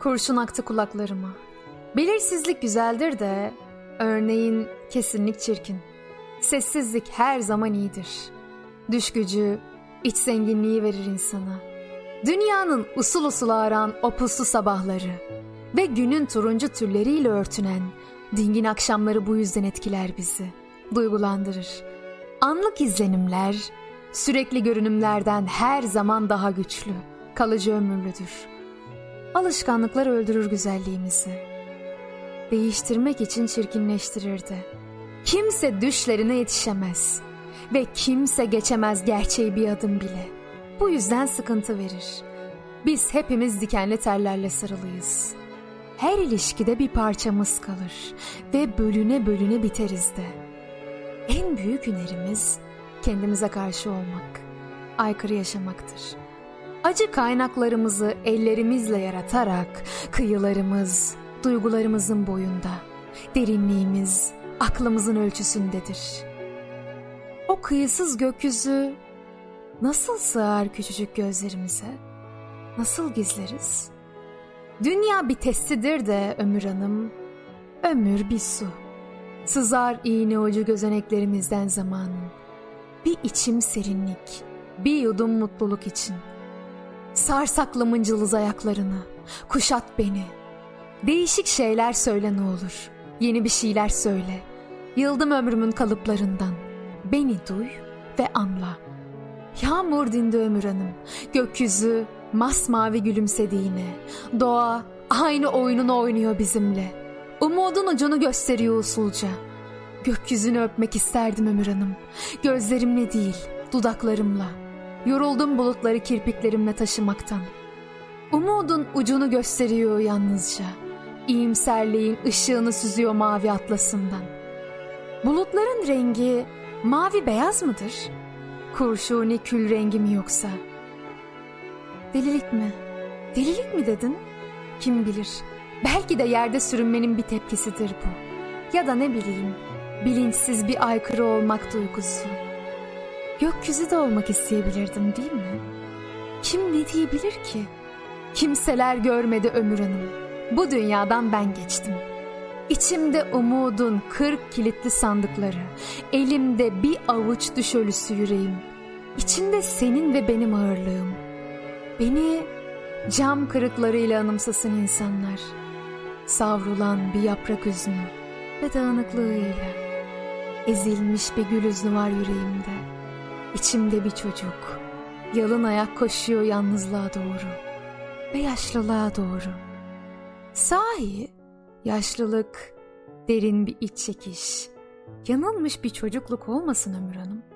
Kurşun aktı kulaklarıma. Belirsizlik güzeldir de, örneğin kesinlik çirkin. Sessizlik her zaman iyidir. Düş gücü, iç zenginliği verir insana. Dünyanın usul usul ağaran o puslu sabahları ve günün turuncu tülleriyle örtünen dingin akşamları bu yüzden etkiler bizi, duygulandırır. Anlık izlenimler, sürekli görünümlerden her zaman daha güçlü, kalıcı ömürlüdür. Alışkanlıklar öldürür güzelliğimizi. Değiştirmek için çirkinleştirirdi. Kimse düşlerine yetişemez ve kimse geçemez gerçeği bir adım bile. Bu yüzden sıkıntı verir. Biz hepimiz dikenli terlerle sarılıyız. Her ilişkide bir parçamız kalır ve bölüne bölüne biteriz de. En büyük hünerimiz kendimize karşı olmak, aykırı yaşamaktır. Acı kaynaklarımızı ellerimizle yaratarak kıyılarımız, duygularımızın boyunda, derinliğimiz aklımızın ölçüsündedir. O kıyısız gökyüzü nasıl sığar küçücük gözlerimize? Nasıl gizleriz? Dünya bir testidir de Ömür Hanım, ömür bir su. Sızar iğne ucu gözeneklerimizden zamanın. Bir içim serinlik, bir yudum mutluluk için. Sarsaklı mıncılız ayaklarını, kuşat beni. Değişik şeyler söyle ne olur, yeni bir şeyler söyle. Yıldım ömrümün kalıplarından. Beni duy ve anla. Yağmur dindi Ömür Hanım, gökyüzü masmavi gülümsediğine, doğa aynı oyununu oynuyor bizimle. Umudun ucunu gösteriyor usulca. Gökyüzünü öpmek isterdim Ömür Hanım. Gözlerimle değil, dudaklarımla. Yoruldum bulutları kirpiklerimle taşımaktan. Umudun ucunu gösteriyor yalnızca. İyimserliğin ışığını süzüyor mavi atlasından. Bulutların rengi mavi beyaz mıdır? Kurşuni kül rengi mi yoksa? Delilik mi? Delilik mi dedin? Kim bilir. Belki de yerde sürünmenin bir tepkisidir bu. Ya da ne bileyim, bilinçsiz bir aykırı olmak duygusu. Gökyüzü de olmak isteyebilirdim değil mi? Kim ne diyebilir ki? Kimseler görmedi Ömür Hanım. Bu dünyadan ben geçtim. İçimde umudun kırk kilitli sandıkları, elimde bir avuç düş yüreğim. İçinde senin ve benim ağırlığım. Beni cam kırıklarıyla anımsasın insanlar. Savrulan bir yaprak üzünü ve dağınıklığıyla. Ezilmiş bir gül üzünü var yüreğimde. İçimde bir çocuk. Yalın ayak koşuyor yalnızlığa doğru. Ve yaşlılığa doğru. Sahi yaşlılık, derin bir iç çekiş. Yanılmış bir çocukluk olmasın Ömür Hanım.''